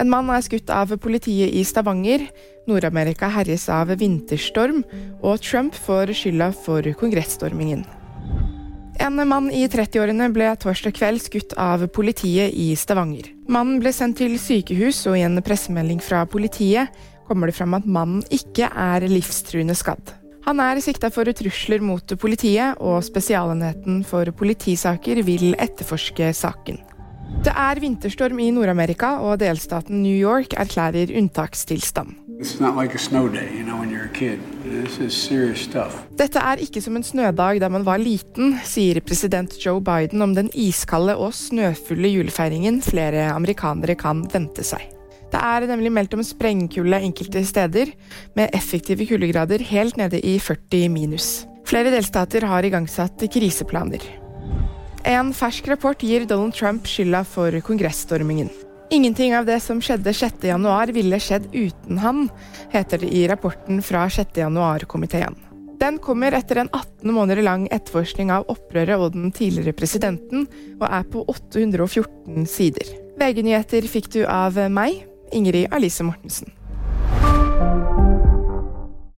En mann er skutt av politiet i Stavanger. Nord-Amerika herjes av vinterstorm, og Trump får skylda for kongressstormingen. En mann i 30-årene ble torsdag kveld skutt av politiet i Stavanger. Mannen ble sendt til sykehus, og i en pressemelding fra politiet kommer det fram at mannen ikke er livstruende skadd. Han er sikta for trusler mot politiet, og Spesialenheten for politisaker vil etterforske saken. Det er vinterstorm i Nord-Amerika, og delstaten New York erklærer unntakstilstand. Like day, you know, Dette er ikke som en snødag da man var liten, sier president Joe Biden om den iskalde og snøfulle julefeiringen flere amerikanere kan vente seg. Det er nemlig meldt om sprengkulde enkelte steder, med effektive kuldegrader helt nede i 40 minus. Flere delstater har igangsatt kriseplaner. En fersk rapport gir Donald Trump skylda for kongressstormingen. Ingenting av det som skjedde 6.1 ville skjedd uten han, heter det i rapporten fra 6.1-komiteen. Den kommer etter en 18 måneder lang etterforskning av opprøret og den tidligere presidenten, og er på 814 sider. VG-nyheter fikk du av meg, Ingrid Alice Mortensen.